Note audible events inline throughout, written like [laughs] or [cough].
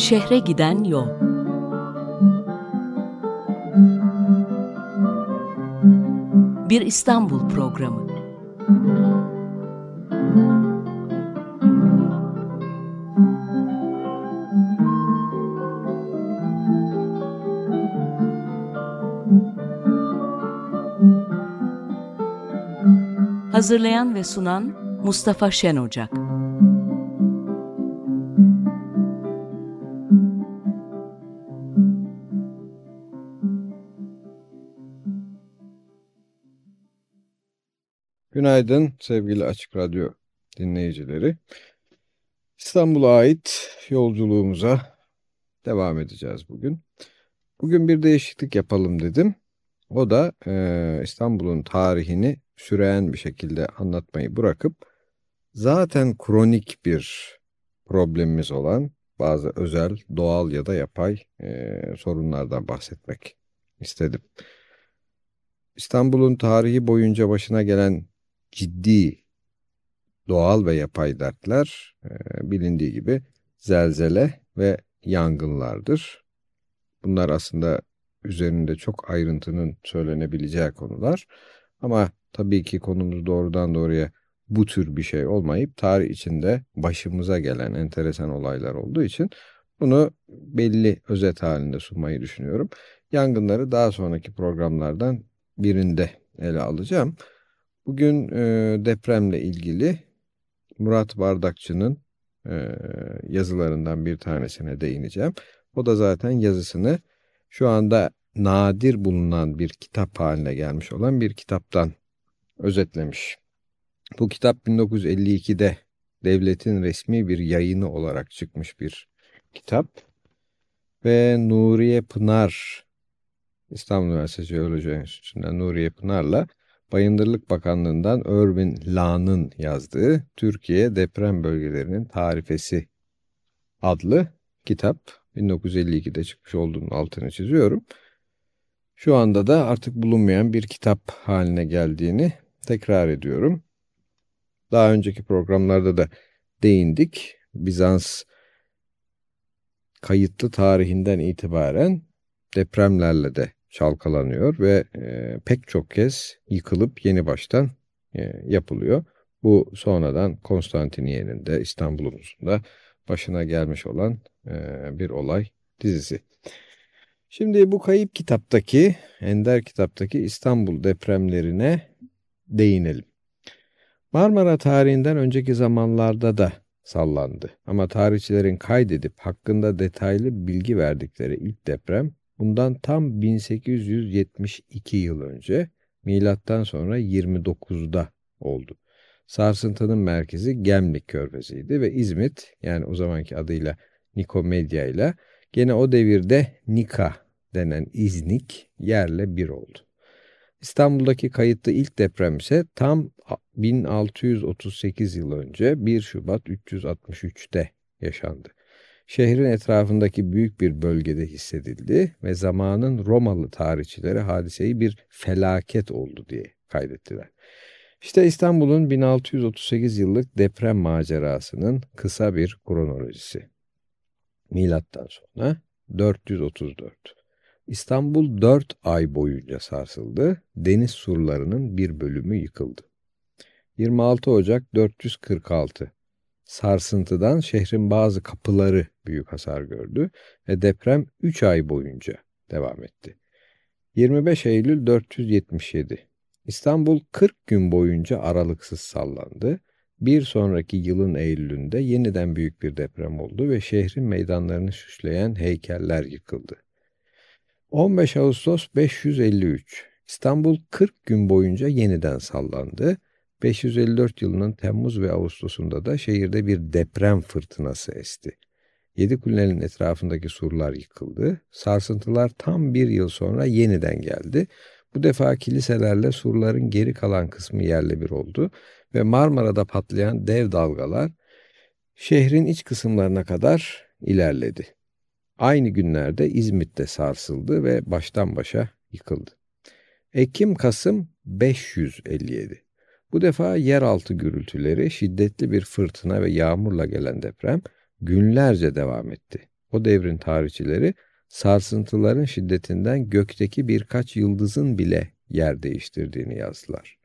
Şehre giden yol. Bir İstanbul programı. Hazırlayan ve sunan Mustafa Şen Ocak. Günaydın sevgili Açık Radyo dinleyicileri. İstanbul'a ait yolculuğumuza devam edeceğiz bugün. Bugün bir değişiklik yapalım dedim. O da e, İstanbul'un tarihini süreyen bir şekilde anlatmayı bırakıp zaten kronik bir problemimiz olan bazı özel, doğal ya da yapay e, sorunlardan bahsetmek istedim. İstanbul'un tarihi boyunca başına gelen ciddi doğal ve yapay dertler e, bilindiği gibi zelzele ve yangınlardır. Bunlar aslında üzerinde çok ayrıntının söylenebileceği konular. Ama tabii ki konumuz doğrudan doğruya bu tür bir şey olmayıp tarih içinde başımıza gelen enteresan olaylar olduğu için bunu belli özet halinde sunmayı düşünüyorum. Yangınları daha sonraki programlardan birinde ele alacağım. Bugün e, depremle ilgili Murat Bardakçı'nın e, yazılarından bir tanesine değineceğim. O da zaten yazısını şu anda nadir bulunan bir kitap haline gelmiş olan bir kitaptan özetlemiş. Bu kitap 1952'de devletin resmi bir yayını olarak çıkmış bir kitap. Ve Nuriye Pınar, İstanbul Üniversitesi Jeoloji Enstitüsü'nden Nuriye Pınar'la Bayındırlık Bakanlığı'ndan Irvin La'nın yazdığı Türkiye Deprem Bölgelerinin Tarifesi adlı kitap 1952'de çıkmış olduğunun altını çiziyorum. Şu anda da artık bulunmayan bir kitap haline geldiğini tekrar ediyorum. Daha önceki programlarda da değindik. Bizans kayıtlı tarihinden itibaren depremlerle de çalkalanıyor ve e, pek çok kez yıkılıp yeni baştan e, yapılıyor. Bu sonradan Konstantiniye'nin de İstanbul'umuzun da başına gelmiş olan e, bir olay dizisi. Şimdi bu kayıp kitaptaki, Ender kitaptaki İstanbul depremlerine değinelim. Marmara tarihinden önceki zamanlarda da sallandı. Ama tarihçilerin kaydedip hakkında detaylı bilgi verdikleri ilk deprem bundan tam 1872 yıl önce milattan sonra 29'da oldu. Sarsıntının merkezi Gemlik Körfezi'ydi ve İzmit yani o zamanki adıyla Nikomedya ile gene o devirde Nika denen İznik yerle bir oldu. İstanbul'daki kayıtlı ilk deprem ise tam 1638 yıl önce 1 Şubat 363'te yaşandı. Şehrin etrafındaki büyük bir bölgede hissedildi ve zamanın Romalı tarihçileri hadiseyi bir felaket oldu diye kaydettiler. İşte İstanbul'un 1638 yıllık deprem macerasının kısa bir kronolojisi. Milattan sonra 434. İstanbul 4 ay boyunca sarsıldı. Deniz surlarının bir bölümü yıkıldı. 26 Ocak 446. Sarsıntıdan şehrin bazı kapıları büyük hasar gördü ve deprem 3 ay boyunca devam etti. 25 Eylül 477. İstanbul 40 gün boyunca aralıksız sallandı. Bir sonraki yılın Eylül'ünde yeniden büyük bir deprem oldu ve şehrin meydanlarını süsleyen heykeller yıkıldı. 15 Ağustos 553 İstanbul 40 gün boyunca yeniden sallandı. 554 yılının Temmuz ve Ağustos'unda da şehirde bir deprem fırtınası esti. Yedi kulenin etrafındaki surlar yıkıldı. Sarsıntılar tam bir yıl sonra yeniden geldi. Bu defa kiliselerle surların geri kalan kısmı yerle bir oldu ve Marmara'da patlayan dev dalgalar şehrin iç kısımlarına kadar ilerledi. Aynı günlerde İzmit'te sarsıldı ve baştan başa yıkıldı. Ekim-Kasım 557. Bu defa yeraltı gürültüleri, şiddetli bir fırtına ve yağmurla gelen deprem günlerce devam etti. O devrin tarihçileri sarsıntıların şiddetinden gökteki birkaç yıldızın bile yer değiştirdiğini yazdılar.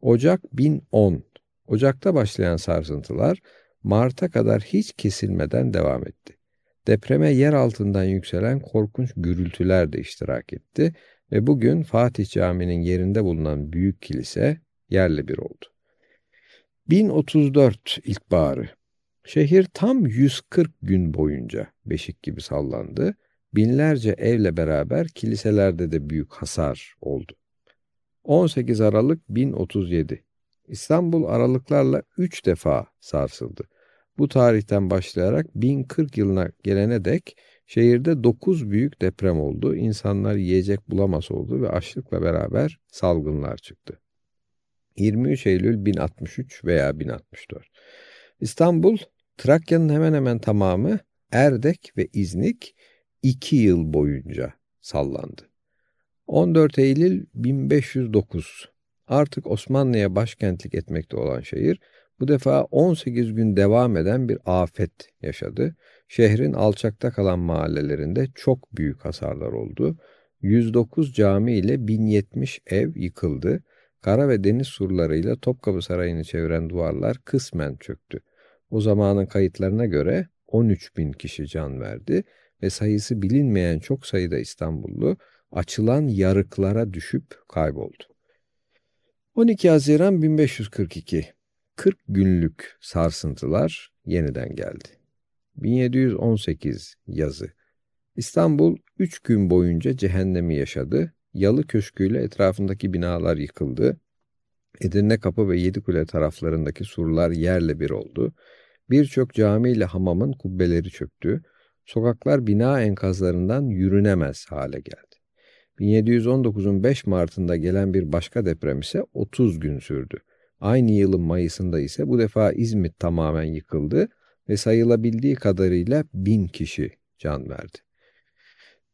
Ocak 1010. Ocakta başlayan sarsıntılar Mart'a kadar hiç kesilmeden devam etti. Depreme yer altından yükselen korkunç gürültüler de iştirak etti ve bugün Fatih Camii'nin yerinde bulunan büyük kilise yerle bir oldu. 1034 ilkbaharı. Şehir tam 140 gün boyunca beşik gibi sallandı. Binlerce evle beraber kiliselerde de büyük hasar oldu. 18 Aralık 1037. İstanbul aralıklarla 3 defa sarsıldı. Bu tarihten başlayarak 1040 yılına gelene dek şehirde 9 büyük deprem oldu. İnsanlar yiyecek bulamaz oldu ve açlıkla beraber salgınlar çıktı. 23 Eylül 1063 veya 1064. İstanbul, Trakya'nın hemen hemen tamamı Erdek ve İznik 2 yıl boyunca sallandı. 14 Eylül 1509 artık Osmanlı'ya başkentlik etmekte olan şehir bu defa 18 gün devam eden bir afet yaşadı. Şehrin alçakta kalan mahallelerinde çok büyük hasarlar oldu. 109 cami ile 1070 ev yıkıldı. Kara ve deniz surlarıyla Topkapı Sarayı'nı çeviren duvarlar kısmen çöktü. O zamanın kayıtlarına göre 13 bin kişi can verdi ve sayısı bilinmeyen çok sayıda İstanbullu açılan yarıklara düşüp kayboldu. 12 Haziran 1542 40 günlük sarsıntılar yeniden geldi. 1718 yazı İstanbul 3 gün boyunca cehennemi yaşadı. Yalı Köşkü'yle etrafındaki binalar yıkıldı. Edirne Kapı ve Yedikule taraflarındaki surlar yerle bir oldu. Birçok cami ile hamamın kubbeleri çöktü. Sokaklar bina enkazlarından yürünemez hale geldi. 1719'un 5 Mart'ında gelen bir başka deprem ise 30 gün sürdü. Aynı yılın Mayıs'ında ise bu defa İzmit tamamen yıkıldı ve sayılabildiği kadarıyla bin kişi can verdi.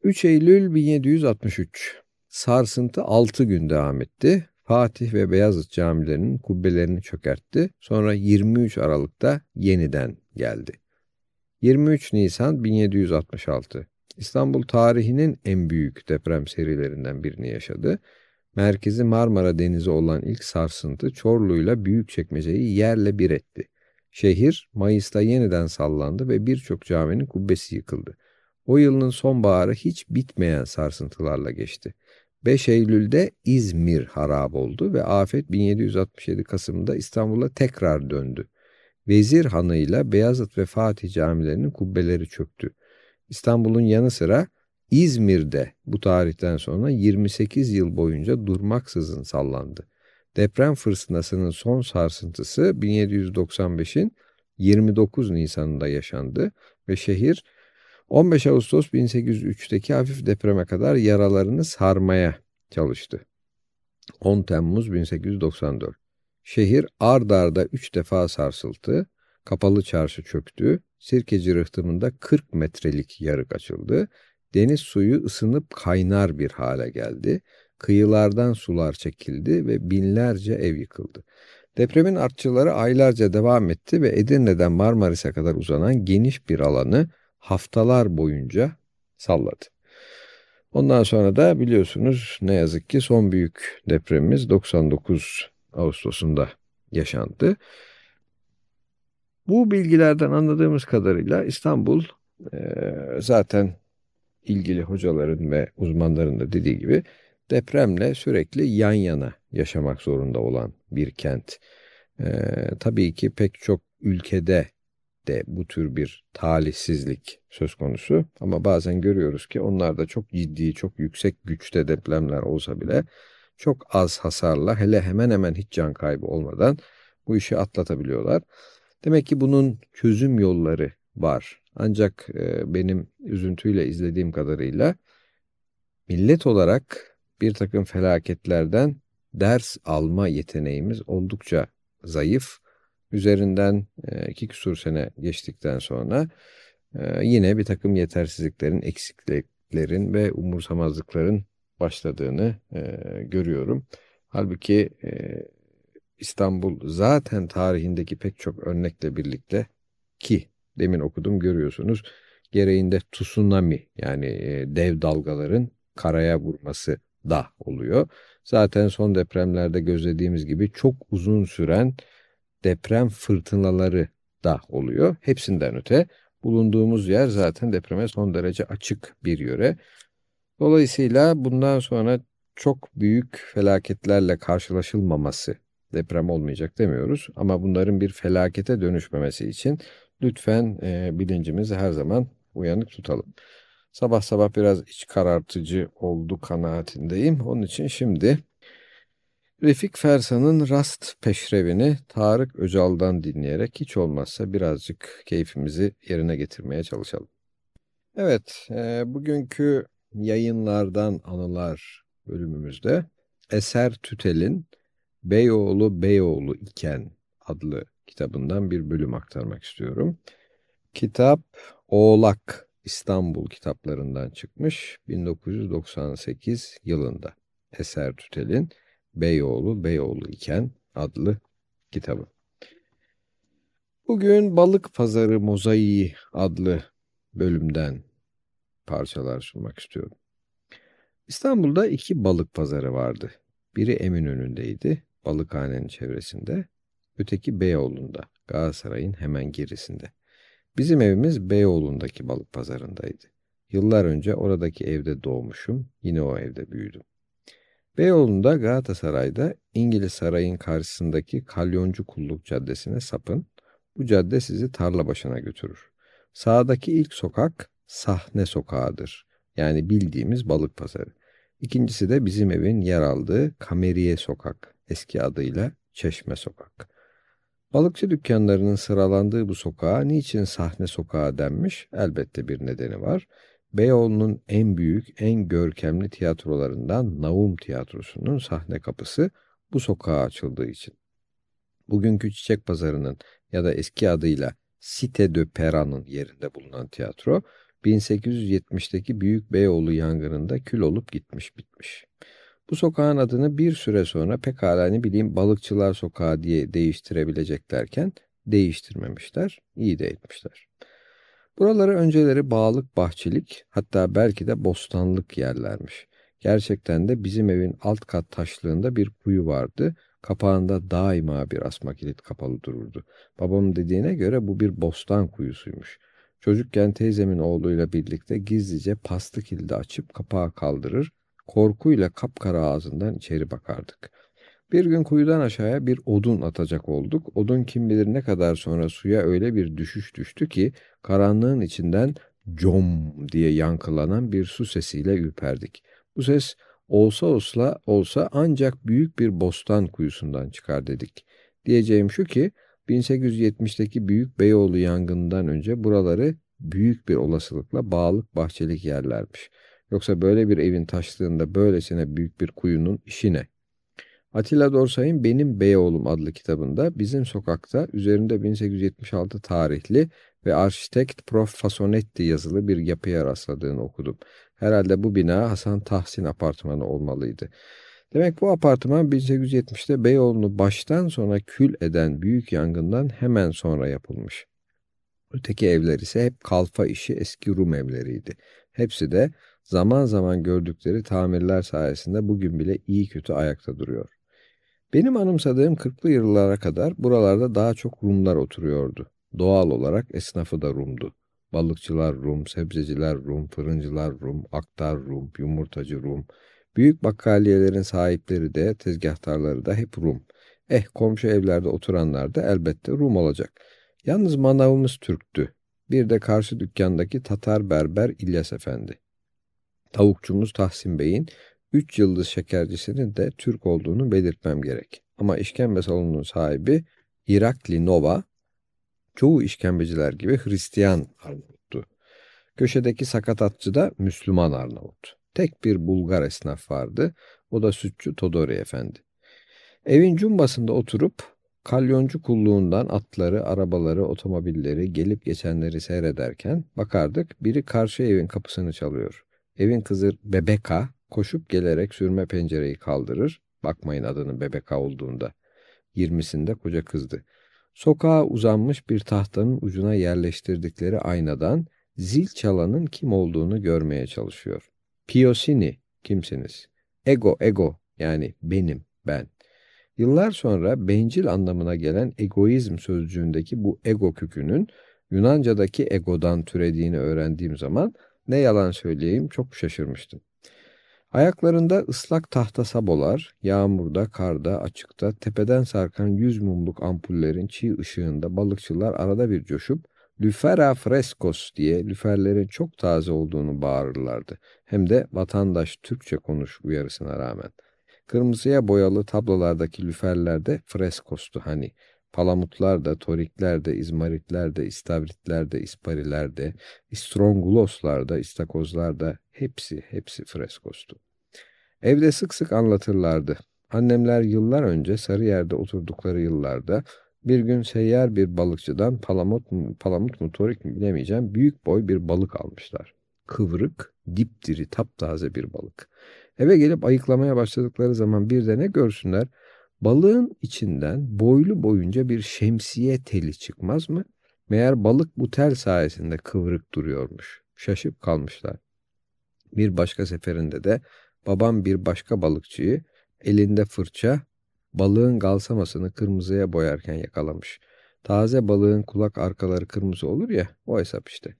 3 Eylül 1763 Sarsıntı 6 gün devam etti. Fatih ve Beyazıt camilerinin kubbelerini çökertti. Sonra 23 Aralık'ta yeniden geldi. 23 Nisan 1766 İstanbul tarihinin en büyük deprem serilerinden birini yaşadı. Merkezi Marmara Denizi olan ilk sarsıntı Çorlu'yla Büyükçekmece'yi yerle bir etti. Şehir Mayıs'ta yeniden sallandı ve birçok caminin kubbesi yıkıldı. O yılın sonbaharı hiç bitmeyen sarsıntılarla geçti. 5 Eylül'de İzmir harap oldu ve afet 1767 Kasım'da İstanbul'a tekrar döndü. Vezir Hanı ile Beyazıt ve Fatih camilerinin kubbeleri çöktü. İstanbul'un yanı sıra İzmir'de bu tarihten sonra 28 yıl boyunca durmaksızın sallandı. Deprem fırtınasının son sarsıntısı 1795'in 29 Nisan'ında yaşandı ve şehir 15 Ağustos 1803'teki hafif depreme kadar yaralarını sarmaya çalıştı. 10 Temmuz 1894 Şehir ard arda 3 defa sarsıldı, kapalı çarşı çöktü, Sirkeci rıhtımında 40 metrelik yarık açıldı, deniz suyu ısınıp kaynar bir hale geldi, kıyılardan sular çekildi ve binlerce ev yıkıldı. Depremin artçıları aylarca devam etti ve Edirne'den Marmaris'e kadar uzanan geniş bir alanı haftalar boyunca salladı. Ondan sonra da biliyorsunuz ne yazık ki son büyük depremimiz 99 Ağustos'unda yaşandı. Bu bilgilerden anladığımız kadarıyla İstanbul zaten ilgili hocaların ve uzmanların da dediği gibi depremle sürekli yan yana yaşamak zorunda olan bir kent. Tabii ki pek çok ülkede de bu tür bir talihsizlik söz konusu. Ama bazen görüyoruz ki onlar da çok ciddi, çok yüksek güçte depremler olsa bile çok az hasarla hele hemen hemen hiç can kaybı olmadan bu işi atlatabiliyorlar. Demek ki bunun çözüm yolları var. Ancak e, benim üzüntüyle izlediğim kadarıyla millet olarak bir takım felaketlerden ders alma yeteneğimiz oldukça zayıf. Üzerinden iki küsur sene geçtikten sonra yine bir takım yetersizliklerin, eksikliklerin ve umursamazlıkların başladığını görüyorum. Halbuki İstanbul zaten tarihindeki pek çok örnekle birlikte ki demin okudum görüyorsunuz gereğinde tsunami yani dev dalgaların karaya vurması da oluyor. Zaten son depremlerde gözlediğimiz gibi çok uzun süren deprem fırtınaları da oluyor. Hepsinden öte bulunduğumuz yer zaten depreme son derece açık bir yöre. Dolayısıyla bundan sonra çok büyük felaketlerle karşılaşılmaması deprem olmayacak demiyoruz ama bunların bir felakete dönüşmemesi için lütfen e, bilincimizi her zaman uyanık tutalım. Sabah sabah biraz iç karartıcı oldu kanaatindeyim. Onun için şimdi Refik Fersan'ın Rast Peşrevini Tarık Öcal'dan dinleyerek hiç olmazsa birazcık keyfimizi yerine getirmeye çalışalım. Evet, e, bugünkü yayınlardan anılar bölümümüzde Eser Tütel'in Beyoğlu Beyoğlu iken adlı kitabından bir bölüm aktarmak istiyorum. Kitap Oğlak İstanbul kitaplarından çıkmış 1998 yılında. Eser Tütel'in Beyoğlu Beyoğlu iken adlı kitabı. Bugün Balık Pazarı Mozaiği adlı bölümden parçalar sunmak istiyorum. İstanbul'da iki balık pazarı vardı. Biri Eminönü'ndeydi, balıkhanenin çevresinde. Öteki Beyoğlu'nda, Galatasaray'ın hemen gerisinde. Bizim evimiz Beyoğlu'ndaki balık pazarındaydı. Yıllar önce oradaki evde doğmuşum, yine o evde büyüdüm. Beyoğlu'nda Galatasaray'da İngiliz Sarayı'nın karşısındaki Kalyoncu Kulluk Caddesi'ne sapın. Bu cadde sizi tarla başına götürür. Sağdaki ilk sokak Sahne Sokağı'dır. Yani bildiğimiz balık pazarı. İkincisi de bizim evin yer aldığı Kameriye Sokak, eski adıyla Çeşme Sokak. Balıkçı dükkanlarının sıralandığı bu sokağa niçin Sahne Sokağı denmiş? Elbette bir nedeni var. Beyoğlu'nun en büyük, en görkemli tiyatrolarından Naum Tiyatrosu'nun sahne kapısı bu sokağa açıldığı için. Bugünkü Çiçek Pazarı'nın ya da eski adıyla Cité de Pera'nın yerinde bulunan tiyatro, 1870'teki Büyük Beyoğlu yangınında kül olup gitmiş bitmiş. Bu sokağın adını bir süre sonra pekala ne bileyim Balıkçılar Sokağı diye değiştirebileceklerken değiştirmemişler, iyi de etmişler. Buraları önceleri bağlık bahçelik hatta belki de bostanlık yerlermiş. Gerçekten de bizim evin alt kat taşlığında bir kuyu vardı. Kapağında daima bir asma kilit kapalı dururdu. Babamın dediğine göre bu bir bostan kuyusuymuş. Çocukken teyzemin oğluyla birlikte gizlice paslı kilidi açıp kapağı kaldırır, korkuyla kapkara ağzından içeri bakardık. Bir gün kuyudan aşağıya bir odun atacak olduk. Odun kim bilir ne kadar sonra suya öyle bir düşüş düştü ki karanlığın içinden com diye yankılanan bir su sesiyle ürperdik. Bu ses olsa olsa olsa ancak büyük bir bostan kuyusundan çıkar dedik. Diyeceğim şu ki 1870'teki Büyük Beyoğlu yangından önce buraları büyük bir olasılıkla bağlık bahçelik yerlermiş. Yoksa böyle bir evin taştığında böylesine büyük bir kuyunun işi ne? Atilla Dorsay'ın Benim Beyoğlum adlı kitabında bizim sokakta üzerinde 1876 tarihli ve arşitekt Prof. Fasonetti yazılı bir yapıya rastladığını okudum. Herhalde bu bina Hasan Tahsin apartmanı olmalıydı. Demek bu apartman 1870'te Beyoğlu'nu baştan sona kül eden büyük yangından hemen sonra yapılmış. Öteki evler ise hep kalfa işi eski Rum evleriydi. Hepsi de zaman zaman gördükleri tamirler sayesinde bugün bile iyi kötü ayakta duruyor. Benim anımsadığım 40'lı yıllara kadar buralarda daha çok Rumlar oturuyordu. Doğal olarak esnafı da Rum'du. Balıkçılar Rum, sebzeciler Rum, fırıncılar Rum, aktar Rum, yumurtacı Rum. Büyük bakkaliyelerin sahipleri de, tezgahtarları da hep Rum. Eh komşu evlerde oturanlar da elbette Rum olacak. Yalnız manavımız Türktü. Bir de karşı dükkandaki Tatar berber İlyas Efendi. Tavukçumuz Tahsin Bey'in üç yıldız şekercisinin de Türk olduğunu belirtmem gerek. Ama işkembe salonunun sahibi Irakli Nova, çoğu işkembeciler gibi Hristiyan Arnavut'tu. Köşedeki sakatatçı da Müslüman Arnavut. Tek bir Bulgar esnaf vardı, o da sütçü Todori Efendi. Evin cumbasında oturup kalyoncu kulluğundan atları, arabaları, otomobilleri, gelip geçenleri seyrederken bakardık biri karşı evin kapısını çalıyor. Evin kızı Bebeka koşup gelerek sürme pencereyi kaldırır. Bakmayın adının Bebeka olduğunda. Yirmisinde koca kızdı. Sokağa uzanmış bir tahtanın ucuna yerleştirdikleri aynadan zil çalanın kim olduğunu görmeye çalışıyor. Piosini kimsiniz? Ego, ego yani benim, ben. Yıllar sonra bencil anlamına gelen egoizm sözcüğündeki bu ego kökünün Yunanca'daki egodan türediğini öğrendiğim zaman ne yalan söyleyeyim çok şaşırmıştım. Ayaklarında ıslak tahta sabolar, yağmurda, karda, açıkta, tepeden sarkan yüz mumluk ampullerin çiğ ışığında balıkçılar arada bir coşup Lüfera frescos diye lüferlerin çok taze olduğunu bağırırlardı. Hem de vatandaş Türkçe konuş uyarısına rağmen. Kırmızıya boyalı tablolardaki lüferler de freskostu hani. Palamutlar da, torikler de, izmaritler de, istavritler de, ispariler de, istronguloslar da, istakozlar da hepsi, hepsi freskostu. Evde sık sık anlatırlardı. Annemler yıllar önce Sarıyer'de oturdukları yıllarda bir gün seyyar bir balıkçıdan palamut mu, palamut mu torik mi bilemeyeceğim büyük boy bir balık almışlar. Kıvrık, dipdiri, taptaze bir balık. Eve gelip ayıklamaya başladıkları zaman bir de ne görsünler? Balığın içinden boylu boyunca bir şemsiye teli çıkmaz mı? Meğer balık bu tel sayesinde kıvrık duruyormuş. Şaşıp kalmışlar. Bir başka seferinde de babam bir başka balıkçıyı elinde fırça balığın galsamasını kırmızıya boyarken yakalamış. Taze balığın kulak arkaları kırmızı olur ya o hesap işte.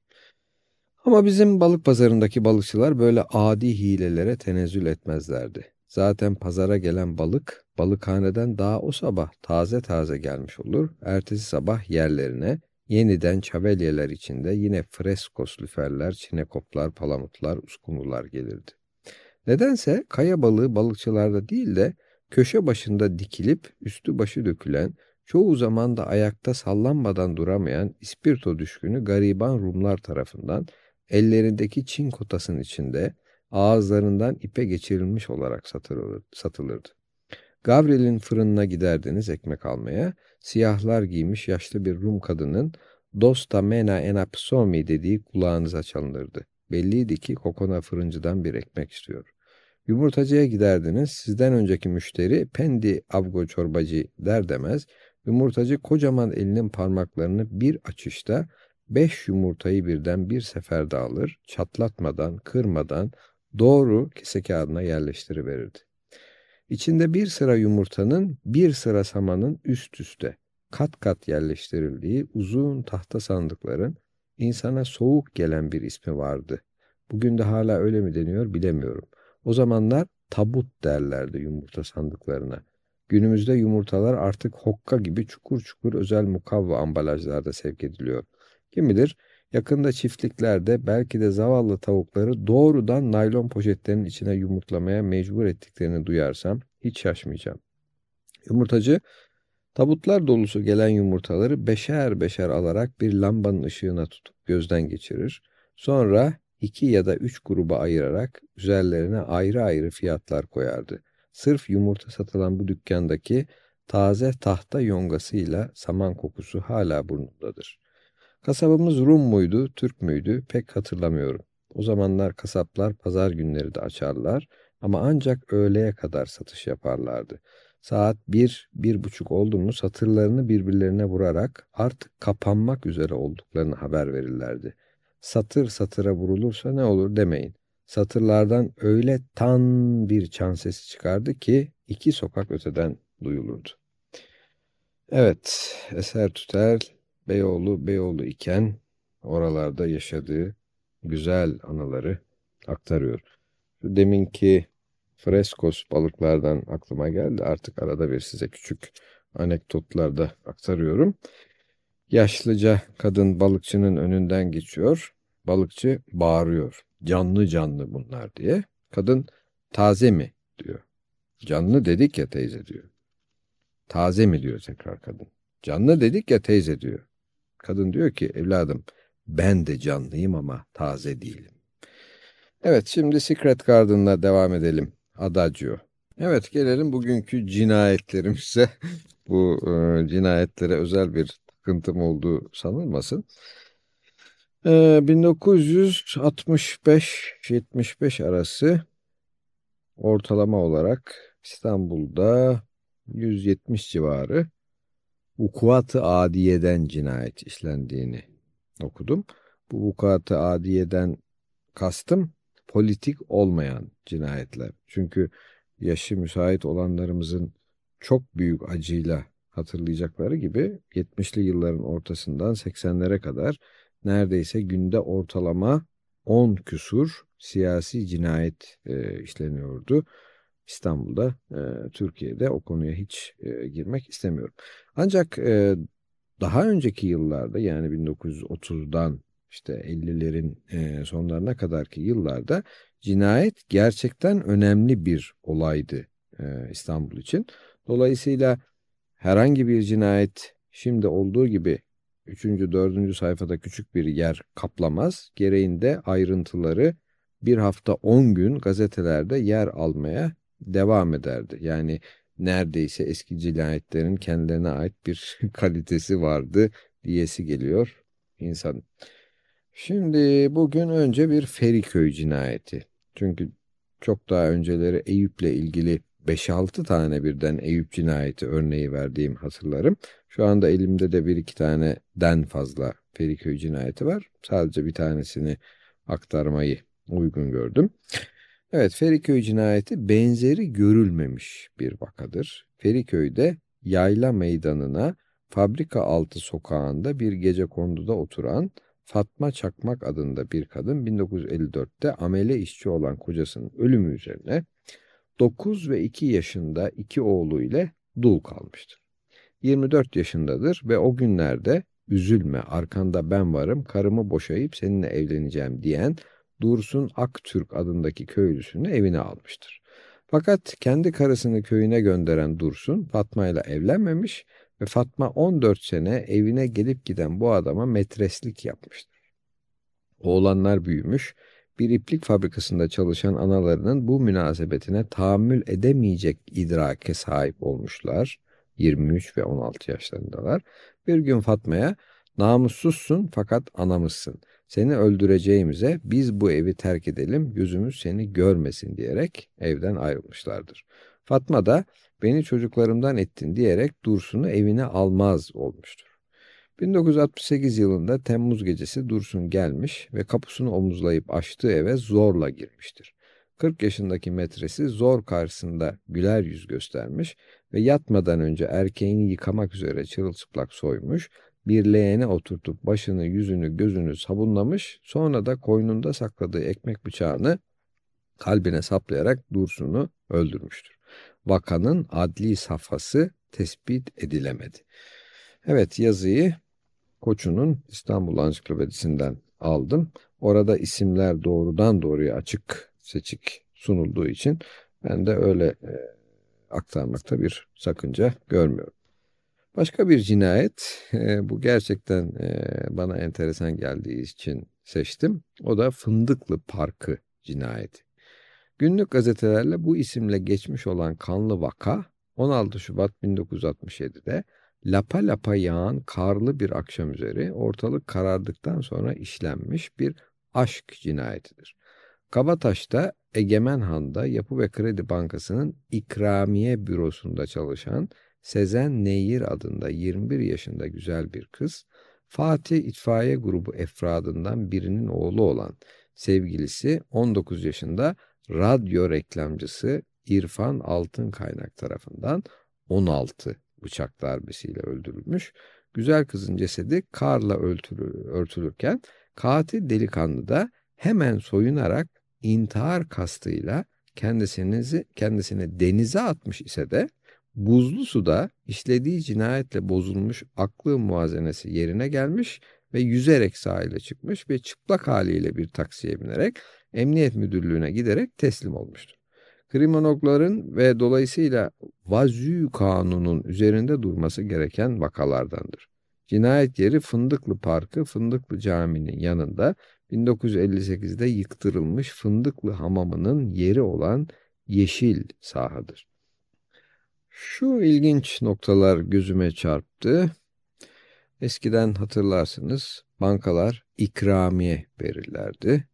Ama bizim balık pazarındaki balıkçılar böyle adi hilelere tenezzül etmezlerdi. Zaten pazara gelen balık balıkhaneden daha o sabah taze taze gelmiş olur. Ertesi sabah yerlerine yeniden çavelyeler içinde yine freskos lüferler, çinekoplar, palamutlar, uskumrular gelirdi. Nedense kaya balığı balıkçılarda değil de köşe başında dikilip üstü başı dökülen, çoğu zaman da ayakta sallanmadan duramayan ispirto düşkünü gariban Rumlar tarafından ellerindeki Çin kotasının içinde ağızlarından ipe geçirilmiş olarak satılırdı. Gavril'in fırınına giderdiniz ekmek almaya, siyahlar giymiş yaşlı bir Rum kadının Dosta mena enapsomi dediği kulağınıza çalınırdı. Belliydi ki kokona fırıncıdan bir ekmek istiyor. Yumurtacıya giderdiniz, sizden önceki müşteri pendi avgo çorbacı der demez, yumurtacı kocaman elinin parmaklarını bir açışta beş yumurtayı birden bir seferde alır, çatlatmadan, kırmadan doğru kese kağıdına yerleştiriverirdi. İçinde bir sıra yumurtanın, bir sıra samanın üst üste, kat kat yerleştirildiği uzun tahta sandıkların insana soğuk gelen bir ismi vardı. Bugün de hala öyle mi deniyor bilemiyorum. O zamanlar tabut derlerdi yumurta sandıklarına. Günümüzde yumurtalar artık hokka gibi çukur çukur özel mukavva ambalajlarda sevk ediliyor. Kim bilir yakında çiftliklerde belki de zavallı tavukları doğrudan naylon poşetlerin içine yumurtlamaya mecbur ettiklerini duyarsam hiç şaşmayacağım. Yumurtacı tabutlar dolusu gelen yumurtaları beşer beşer alarak bir lambanın ışığına tutup gözden geçirir. Sonra iki ya da üç gruba ayırarak üzerlerine ayrı ayrı fiyatlar koyardı. Sırf yumurta satılan bu dükkandaki taze tahta yongasıyla saman kokusu hala burnundadır. Kasabımız Rum muydu, Türk müydü pek hatırlamıyorum. O zamanlar kasaplar pazar günleri de açarlar ama ancak öğleye kadar satış yaparlardı. Saat bir, bir buçuk oldu mu satırlarını birbirlerine vurarak artık kapanmak üzere olduklarını haber verirlerdi. Satır satıra vurulursa ne olur demeyin. Satırlardan öyle tan bir çan sesi çıkardı ki iki sokak öteden duyulurdu. Evet, Eser Tüter Beyoğlu Beyoğlu iken oralarda yaşadığı güzel anıları aktarıyor. Şu deminki freskos balıklardan aklıma geldi. Artık arada bir size küçük anekdotlar da aktarıyorum. Yaşlıca kadın balıkçının önünden geçiyor. Balıkçı bağırıyor. Canlı canlı bunlar diye. Kadın taze mi diyor. Canlı dedik ya teyze diyor. Taze mi diyor tekrar kadın. Canlı dedik ya teyze diyor. Kadın diyor ki evladım ben de canlıyım ama taze değilim. Evet şimdi Secret Garden'la devam edelim. Adagio. Evet gelelim bugünkü cinayetlerimize. [laughs] Bu e, cinayetlere özel bir takıntım olduğu sanılmasın. E, 1965-75 arası ortalama olarak İstanbul'da 170 civarı vukuat-ı adiyeden cinayet işlendiğini okudum. Bu vukuatı adiyeden kastım politik olmayan cinayetler. Çünkü yaşı müsait olanlarımızın çok büyük acıyla hatırlayacakları gibi 70'li yılların ortasından 80'lere kadar neredeyse günde ortalama 10 küsur siyasi cinayet e, işleniyordu. İstanbul'da, e, Türkiye'de o konuya hiç e, girmek istemiyorum. Ancak e, daha önceki yıllarda yani 1930'dan işte 50'lerin e, sonlarına kadarki yıllarda cinayet gerçekten önemli bir olaydı e, İstanbul için. Dolayısıyla herhangi bir cinayet şimdi olduğu gibi 3. 4. sayfada küçük bir yer kaplamaz. Gereğinde ayrıntıları bir hafta 10 gün gazetelerde yer almaya devam ederdi. Yani neredeyse eski cinayetlerin kendilerine ait bir [laughs] kalitesi vardı diyesi geliyor insan. Şimdi bugün önce bir Feriköy cinayeti. Çünkü çok daha önceleri Eyüp'le ilgili 5-6 tane birden Eyüp cinayeti örneği verdiğim hatırlarım. Şu anda elimde de bir iki tane den fazla Feriköy cinayeti var. Sadece bir tanesini aktarmayı uygun gördüm. Evet Feriköy cinayeti benzeri görülmemiş bir vakadır. Feriköy'de yayla meydanına fabrika altı sokağında bir gece konduda oturan Fatma Çakmak adında bir kadın 1954'te amele işçi olan kocasının ölümü üzerine 9 ve 2 yaşında iki oğlu ile dul kalmıştır. 24 yaşındadır ve o günlerde üzülme arkanda ben varım karımı boşayıp seninle evleneceğim diyen Dursun Aktürk adındaki köylüsünü evine almıştır. Fakat kendi karısını köyüne gönderen Dursun Fatma ile evlenmemiş ve Fatma 14 sene evine gelip giden bu adama metreslik yapmıştır. Oğlanlar büyümüş, bir iplik fabrikasında çalışan analarının bu münasebetine tahammül edemeyecek idrake sahip olmuşlar. 23 ve 16 yaşlarındalar. Bir gün Fatma'ya namussuzsun fakat anamızsın. Seni öldüreceğimize biz bu evi terk edelim, yüzümüz seni görmesin diyerek evden ayrılmışlardır. Fatma da beni çocuklarımdan ettin diyerek Dursun'u evine almaz olmuştur. 1968 yılında Temmuz gecesi Dursun gelmiş ve kapısını omuzlayıp açtığı eve zorla girmiştir. 40 yaşındaki metresi zor karşısında güler yüz göstermiş ve yatmadan önce erkeğini yıkamak üzere çırılçıplak soymuş, bir leğene oturtup başını, yüzünü, gözünü sabunlamış, sonra da koynunda sakladığı ekmek bıçağını kalbine saplayarak Dursun'u öldürmüştür. Vakanın adli safhası tespit edilemedi. Evet yazıyı Koçu'nun İstanbul Ansiklopedisinden aldım. Orada isimler doğrudan doğruya açık seçik sunulduğu için ben de öyle e, aktarmakta bir sakınca görmüyorum. Başka bir cinayet, e, bu gerçekten e, bana enteresan geldiği için seçtim. O da Fındıklı Parkı cinayeti. Günlük gazetelerle bu isimle geçmiş olan kanlı vaka 16 Şubat 1967'de lapa lapa yağan karlı bir akşam üzeri ortalık karardıktan sonra işlenmiş bir aşk cinayetidir. Kabataş'ta Egemen Han'da Yapı ve Kredi Bankası'nın ikramiye bürosunda çalışan Sezen Neyir adında 21 yaşında güzel bir kız, Fatih İtfaiye Grubu efradından birinin oğlu olan sevgilisi 19 yaşında radyo reklamcısı İrfan Altın Kaynak tarafından 16 bıçak darbesiyle öldürülmüş. Güzel kızın cesedi karla örtülürken katil delikanlı da hemen soyunarak intihar kastıyla kendisini, kendisini denize atmış ise de buzlu suda işlediği cinayetle bozulmuş aklı muazenesi yerine gelmiş ve yüzerek sahile çıkmış ve çıplak haliyle bir taksiye binerek emniyet müdürlüğüne giderek teslim olmuştur kriminologların ve dolayısıyla vazü kanunun üzerinde durması gereken vakalardandır. Cinayet yeri Fındıklı Parkı Fındıklı Camii'nin yanında 1958'de yıktırılmış Fındıklı Hamamı'nın yeri olan yeşil sahadır. Şu ilginç noktalar gözüme çarptı. Eskiden hatırlarsınız bankalar ikramiye verirlerdi.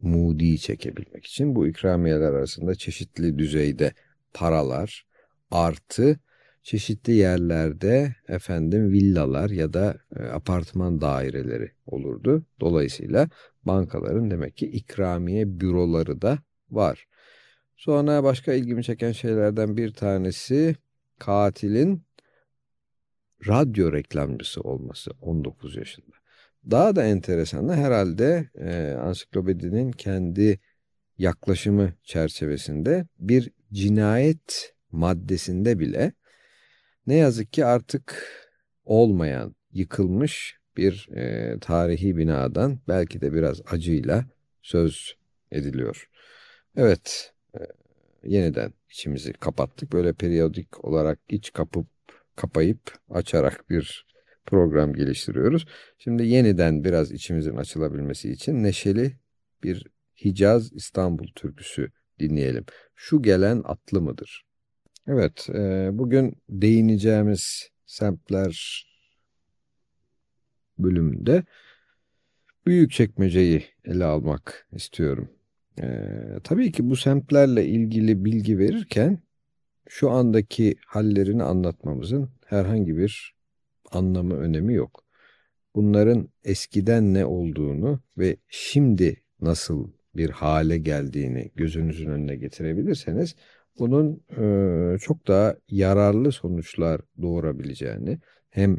Moody'yi çekebilmek için bu ikramiyeler arasında çeşitli düzeyde paralar artı çeşitli yerlerde efendim villalar ya da e, apartman daireleri olurdu. Dolayısıyla bankaların demek ki ikramiye büroları da var. Sonra başka ilgimi çeken şeylerden bir tanesi katilin radyo reklamcısı olması 19 yaşında. Daha da enteresan da herhalde e, ansiklopedinin kendi yaklaşımı çerçevesinde bir cinayet maddesinde bile ne yazık ki artık olmayan, yıkılmış bir e, tarihi binadan belki de biraz acıyla söz ediliyor. Evet, e, yeniden içimizi kapattık. Böyle periyodik olarak iç kapıp kapayıp açarak bir program geliştiriyoruz. Şimdi yeniden biraz içimizin açılabilmesi için neşeli bir Hicaz İstanbul türküsü dinleyelim. Şu gelen atlı mıdır? Evet, e, bugün değineceğimiz semtler bölümünde büyük çekmeceyi ele almak istiyorum. E, tabii ki bu semtlerle ilgili bilgi verirken şu andaki hallerini anlatmamızın herhangi bir anlamı, önemi yok. Bunların eskiden ne olduğunu ve şimdi nasıl bir hale geldiğini gözünüzün önüne getirebilirseniz bunun e, çok daha yararlı sonuçlar doğurabileceğini hem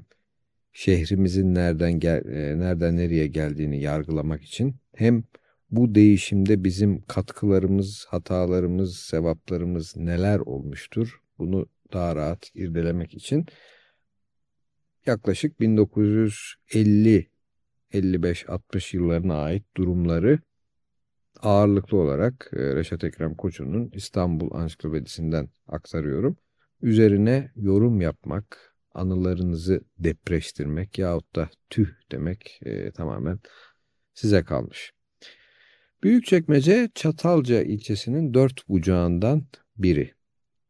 şehrimizin nereden gel, e, nereden nereye geldiğini yargılamak için hem bu değişimde bizim katkılarımız, hatalarımız, sevaplarımız neler olmuştur bunu daha rahat irdelemek için yaklaşık 1950 55-60 yıllarına ait durumları ağırlıklı olarak e, Reşat Ekrem Koçu'nun İstanbul Ansiklopedisinden aktarıyorum. Üzerine yorum yapmak, anılarınızı depreştirmek yahut da tüh demek e, tamamen size kalmış. Büyükçekmece Çatalca ilçesinin dört bucağından biri.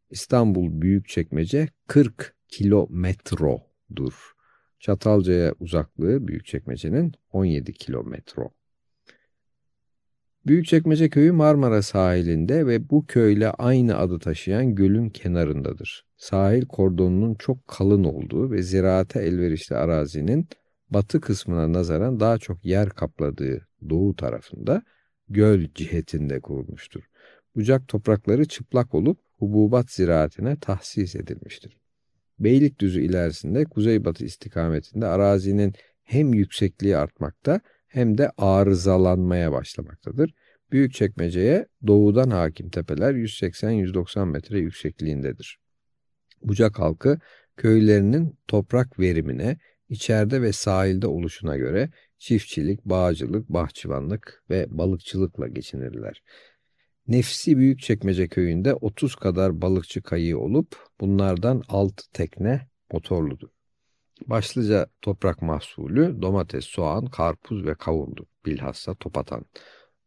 İstanbul Büyükçekmece 40 kilometrodur. Çatalca'ya uzaklığı Büyükçekmece'nin 17 kilometro. Büyükçekmece köyü Marmara sahilinde ve bu köyle aynı adı taşıyan gölün kenarındadır. Sahil kordonunun çok kalın olduğu ve ziraate elverişli arazinin batı kısmına nazaran daha çok yer kapladığı doğu tarafında göl cihetinde kurulmuştur. Bucak toprakları çıplak olup hububat ziraatine tahsis edilmiştir. Beylikdüzü ilerisinde kuzeybatı istikametinde arazinin hem yüksekliği artmakta hem de arızalanmaya başlamaktadır. Büyükçekmece'ye doğudan hakim tepeler 180-190 metre yüksekliğindedir. Bucak halkı köylerinin toprak verimine, içeride ve sahilde oluşuna göre çiftçilik, bağcılık, bahçıvanlık ve balıkçılıkla geçinirler. Nefsi Büyükçekmece köyünde 30 kadar balıkçı kayığı olup bunlardan 6 tekne motorludur. Başlıca toprak mahsulü domates, soğan, karpuz ve kavundur. Bilhassa topatan.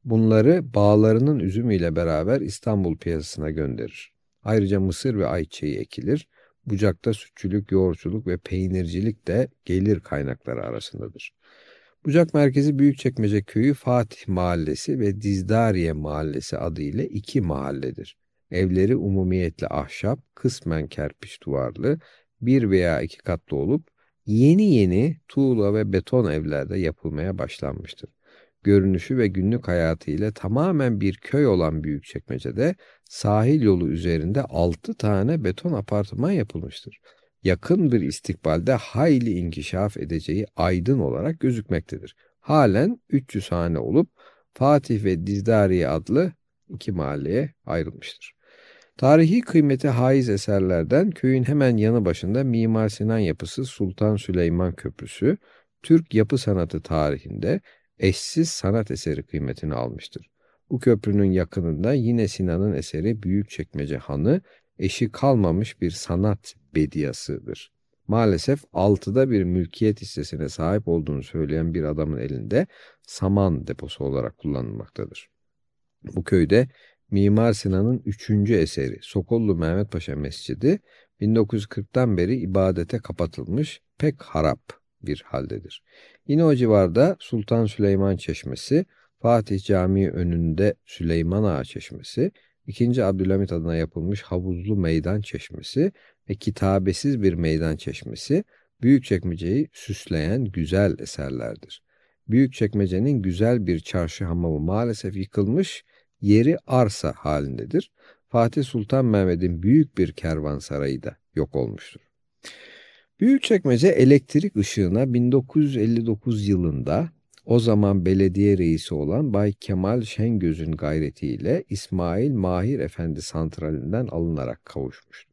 Bunları bağlarının üzümüyle beraber İstanbul piyasasına gönderir. Ayrıca mısır ve ayçiçeği ekilir. Bucakta sütçülük, yoğurtçuluk ve peynircilik de gelir kaynakları arasındadır. Bucak merkezi Büyükçekmece Köyü Fatih Mahallesi ve Dizdariye Mahallesi adıyla iki mahalledir. Evleri umumiyetle ahşap, kısmen kerpiç duvarlı, bir veya iki katlı olup yeni yeni tuğla ve beton evlerde yapılmaya başlanmıştır. Görünüşü ve günlük hayatı ile tamamen bir köy olan Büyükçekmece'de sahil yolu üzerinde 6 tane beton apartman yapılmıştır. Yakın bir istikbalde hayli inkişaf edeceği aydın olarak gözükmektedir. Halen 300 hane olup Fatih ve Dizdariye adlı iki mahalleye ayrılmıştır. Tarihi kıymeti haiz eserlerden köyün hemen yanı başında Mimar Sinan yapısı Sultan Süleyman Köprüsü, Türk yapı sanatı tarihinde eşsiz sanat eseri kıymetini almıştır. Bu köprünün yakınında yine Sinan'ın eseri Büyükçekmece Hanı, eşi kalmamış bir sanat bediyasıdır. Maalesef altıda bir mülkiyet hissesine sahip olduğunu söyleyen bir adamın elinde saman deposu olarak kullanılmaktadır. Bu köyde Mimar Sinan'ın üçüncü eseri Sokollu Mehmet Paşa Mescidi 1940'tan beri ibadete kapatılmış pek harap bir haldedir. Yine o civarda Sultan Süleyman Çeşmesi, Fatih Camii önünde Süleyman Ağa Çeşmesi, 2. Abdülhamit adına yapılmış havuzlu meydan çeşmesi ve kitabesiz bir meydan çeşmesi Büyükçekmece'yi süsleyen güzel eserlerdir. Büyükçekmece'nin güzel bir çarşı hamamı maalesef yıkılmış, yeri arsa halindedir. Fatih Sultan Mehmet'in büyük bir kervansarayı da yok olmuştur. Büyükçekmece elektrik ışığına 1959 yılında o zaman belediye reisi olan Bay Kemal Şengöz'ün gayretiyle İsmail Mahir Efendi santralinden alınarak kavuşmuştur.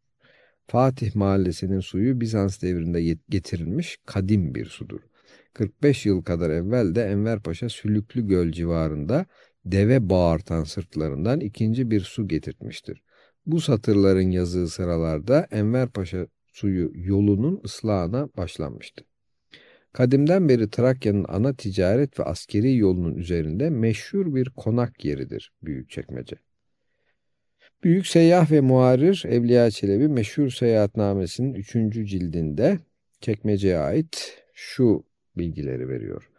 Fatih Mahallesi'nin suyu Bizans devrinde getirilmiş kadim bir sudur. 45 yıl kadar evvel de Enver Paşa Sülüklü Göl civarında deve bağırtan sırtlarından ikinci bir su getirtmiştir. Bu satırların yazığı sıralarda Enver Paşa suyu yolunun ıslahına başlanmıştı. Kadimden beri Trakya'nın ana ticaret ve askeri yolunun üzerinde meşhur bir konak yeridir Büyükçekmece. Büyük seyyah ve muharir Evliya Çelebi meşhur seyahatnamesinin 3. cildinde çekmeceye ait şu bilgileri veriyor.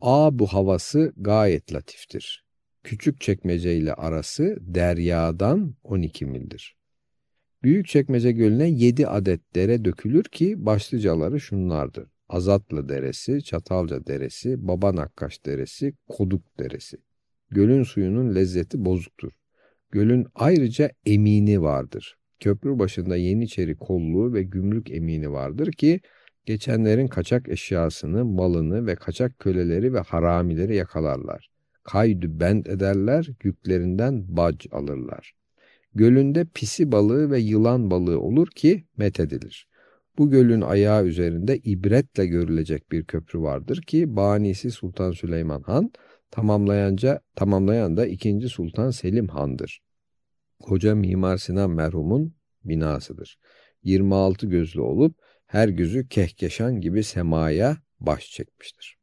A bu havası gayet latiftir. Küçük çekmece ile arası deryadan 12 mildir. Büyük çekmece gölüne 7 adet dere dökülür ki başlıcaları şunlardır. Azatlı Deresi, Çatalca Deresi, Baba Nakkaş Deresi, Koduk Deresi. Gölün suyunun lezzeti bozuktur. Gölün ayrıca emini vardır. Köprü başında Yeniçeri kolluğu ve gümrük emini vardır ki geçenlerin kaçak eşyasını, malını ve kaçak köleleri ve haramileri yakalarlar. Kaydü bend ederler, yüklerinden bac alırlar. Gölünde pisi balığı ve yılan balığı olur ki methedilir. Bu gölün ayağı üzerinde ibretle görülecek bir köprü vardır ki banisi Sultan Süleyman Han tamamlayanca tamamlayan da 2. Sultan Selim Han'dır. Koca Mimar Sinan merhumun binasıdır. 26 gözlü olup her gözü kehkeşan gibi semaya baş çekmiştir.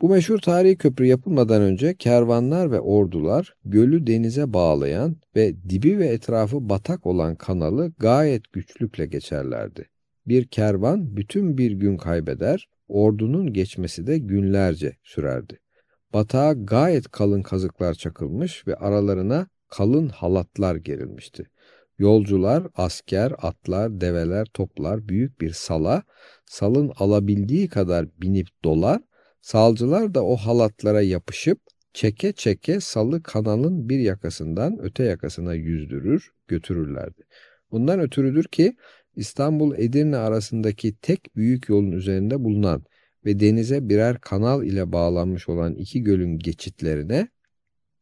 Bu meşhur tarihi köprü yapılmadan önce kervanlar ve ordular gölü denize bağlayan ve dibi ve etrafı batak olan kanalı gayet güçlükle geçerlerdi. Bir kervan bütün bir gün kaybeder, ordunun geçmesi de günlerce sürerdi. Batağa gayet kalın kazıklar çakılmış ve aralarına kalın halatlar gerilmişti. Yolcular, asker, atlar, develer, toplar büyük bir sala, salın alabildiği kadar binip dolar, salcılar da o halatlara yapışıp çeke çeke salı kanalın bir yakasından öte yakasına yüzdürür, götürürlerdi. Bundan ötürüdür ki İstanbul-Edirne arasındaki tek büyük yolun üzerinde bulunan ve denize birer kanal ile bağlanmış olan iki gölün geçitlerine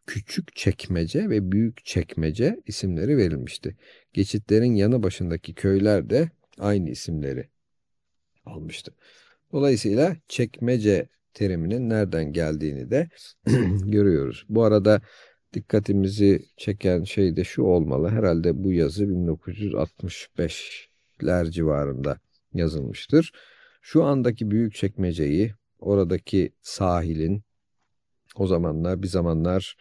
Küçük Çekmece ve Büyük Çekmece isimleri verilmişti. Geçitlerin yanı başındaki köyler de aynı isimleri almıştı. Dolayısıyla çekmece teriminin nereden geldiğini de [clears throat] görüyoruz. Bu arada dikkatimizi çeken şey de şu olmalı. Herhalde bu yazı 1965'ler civarında yazılmıştır. Şu andaki büyük çekmeceyi, oradaki sahilin, o zamanlar bir zamanlar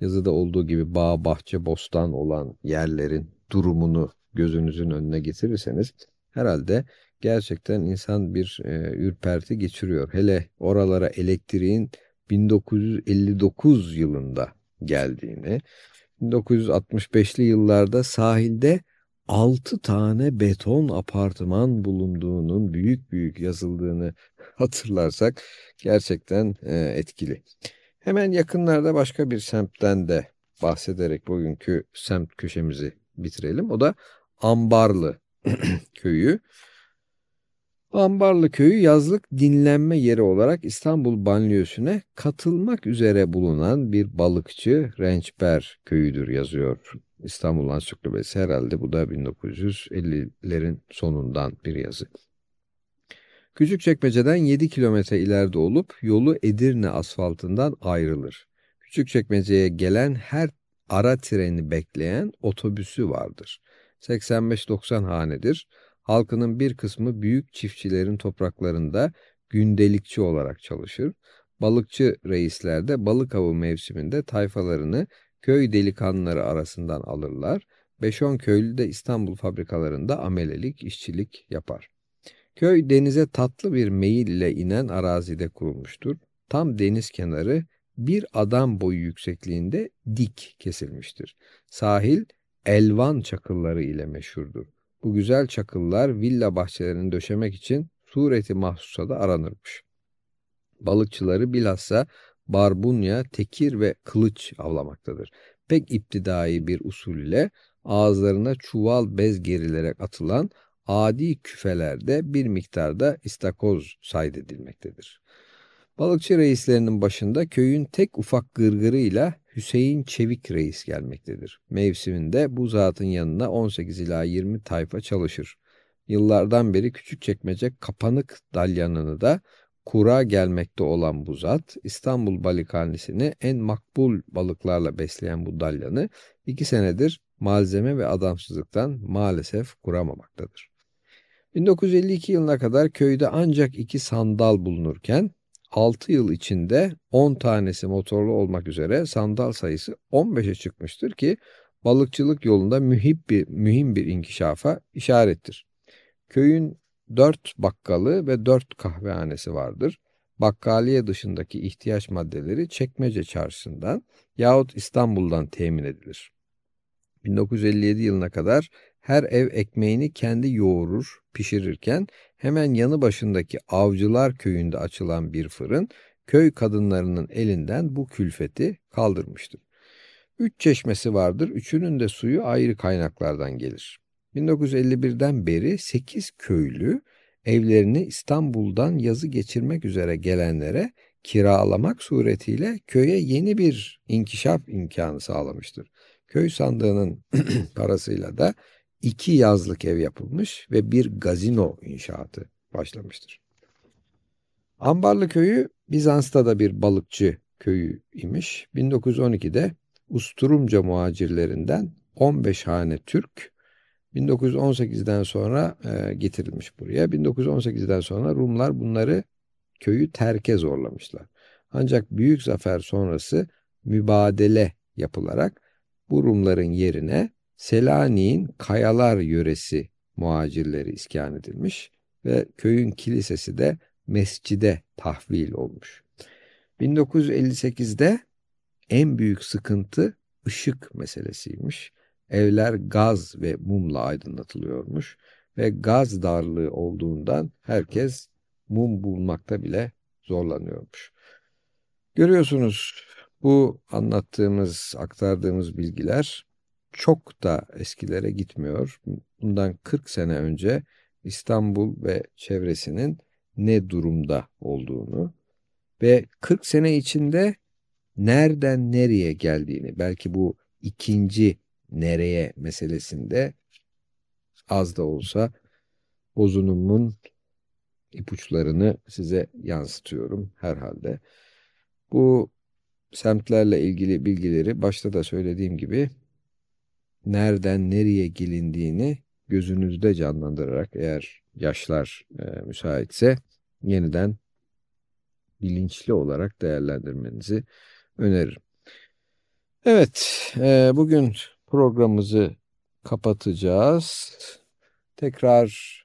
yazıda olduğu gibi bağ, bahçe, bostan olan yerlerin durumunu gözünüzün önüne getirirseniz herhalde gerçekten insan bir e, ürperti geçiriyor. Hele oralara elektriğin 1959 yılında geldiğini, 1965'li yıllarda sahilde 6 tane beton apartman bulunduğunun büyük büyük yazıldığını hatırlarsak gerçekten e, etkili. Hemen yakınlarda başka bir semtten de bahsederek bugünkü semt köşemizi bitirelim. O da Ambarlı [clears throat] köyü. Ambarlı köyü yazlık dinlenme yeri olarak İstanbul banliyösüne katılmak üzere bulunan bir balıkçı Rençber köyüdür yazıyor. İstanbul Ansiklopedisi herhalde bu da 1950'lerin sonundan bir yazı. Küçükçekmece'den 7 kilometre ileride olup yolu Edirne asfaltından ayrılır. Küçükçekmece'ye gelen her ara treni bekleyen otobüsü vardır. 85-90 hanedir. Halkının bir kısmı büyük çiftçilerin topraklarında gündelikçi olarak çalışır. Balıkçı reisler de balık avı mevsiminde tayfalarını köy delikanlıları arasından alırlar. 5-10 köylü de İstanbul fabrikalarında amelelik, işçilik yapar. Köy denize tatlı bir meyil ile inen arazide kurulmuştur. Tam deniz kenarı bir adam boyu yüksekliğinde dik kesilmiştir. Sahil elvan çakılları ile meşhurdur. Bu güzel çakıllar villa bahçelerini döşemek için sureti mahsusa da aranırmış. Balıkçıları bilhassa barbunya, tekir ve kılıç avlamaktadır. Pek iptidai bir usul ile ağızlarına çuval bez gerilerek atılan adi küfelerde bir miktarda istakoz saydedilmektedir. Balıkçı reislerinin başında köyün tek ufak gırgırıyla Hüseyin Çevik reis gelmektedir. Mevsiminde bu zatın yanına 18 ila 20 tayfa çalışır. Yıllardan beri küçük çekmece kapanık dalyanını da kura gelmekte olan bu zat, İstanbul balıkhanesini en makbul balıklarla besleyen bu dalyanı iki senedir malzeme ve adamsızlıktan maalesef kuramamaktadır. 1952 yılına kadar köyde ancak iki sandal bulunurken 6 yıl içinde 10 tanesi motorlu olmak üzere sandal sayısı 15'e çıkmıştır ki balıkçılık yolunda mühim bir, mühim bir inkişafa işarettir. Köyün 4 bakkalı ve 4 kahvehanesi vardır. Bakkaliye dışındaki ihtiyaç maddeleri Çekmece Çarşısı'ndan yahut İstanbul'dan temin edilir. 1957 yılına kadar her ev ekmeğini kendi yoğurur, pişirirken hemen yanı başındaki Avcılar köyünde açılan bir fırın köy kadınlarının elinden bu külfeti kaldırmıştır. Üç çeşmesi vardır, üçünün de suyu ayrı kaynaklardan gelir. 1951'den beri 8 köylü evlerini İstanbul'dan yazı geçirmek üzere gelenlere kiralamak suretiyle köye yeni bir inkişaf imkanı sağlamıştır. Köy sandığının [clears throat] parasıyla da iki yazlık ev yapılmış ve bir gazino inşaatı başlamıştır. Ambarlı köyü Bizans'ta da bir balıkçı köyü imiş. 1912'de Usturumca muhacirlerinden 15 hane Türk 1918'den sonra e, getirilmiş buraya. 1918'den sonra Rumlar bunları köyü terke zorlamışlar. Ancak büyük zafer sonrası mübadele yapılarak bu Rumların yerine Selanik'in Kayalar yöresi muhacirleri iskan edilmiş ve köyün kilisesi de mescide tahvil olmuş. 1958'de en büyük sıkıntı ışık meselesiymiş. Evler gaz ve mumla aydınlatılıyormuş ve gaz darlığı olduğundan herkes mum bulmakta bile zorlanıyormuş. Görüyorsunuz bu anlattığımız, aktardığımız bilgiler çok da eskilere gitmiyor. Bundan 40 sene önce İstanbul ve çevresinin ne durumda olduğunu ve 40 sene içinde nereden nereye geldiğini, belki bu ikinci nereye meselesinde az da olsa bozunumun ipuçlarını size yansıtıyorum herhalde. Bu semtlerle ilgili bilgileri başta da söylediğim gibi nereden nereye gelindiğini gözünüzde canlandırarak eğer yaşlar e, müsaitse yeniden bilinçli olarak değerlendirmenizi öneririm. Evet, e, bugün programımızı kapatacağız. Tekrar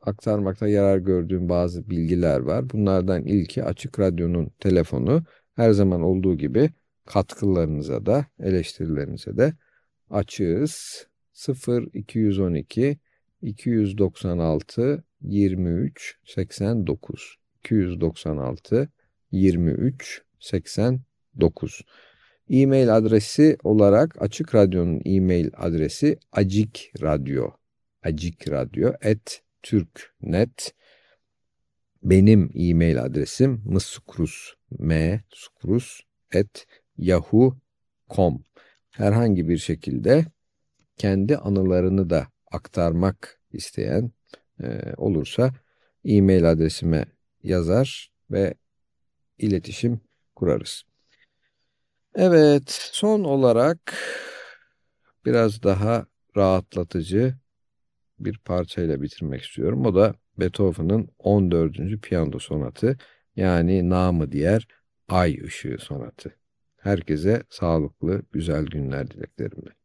aktarmakta yarar gördüğüm bazı bilgiler var. Bunlardan ilki Açık Radyo'nun telefonu. Her zaman olduğu gibi katkılarınıza da eleştirilerinize de açığız. 0 212 296 23 89 296 23 89 E-mail adresi olarak Açık Radyo'nun e-mail adresi acikradyo acikradyo at türknet. Benim e-mail adresim mıskrus m skrus at yahoo.com herhangi bir şekilde kendi anılarını da aktarmak isteyen e, olursa e-mail adresime yazar ve iletişim kurarız. Evet, son olarak biraz daha rahatlatıcı bir parçayla bitirmek istiyorum. O da Beethoven'ın 14. piyano sonatı yani namı diğer Ay Işığı sonatı. Herkese sağlıklı, güzel günler dileklerimle.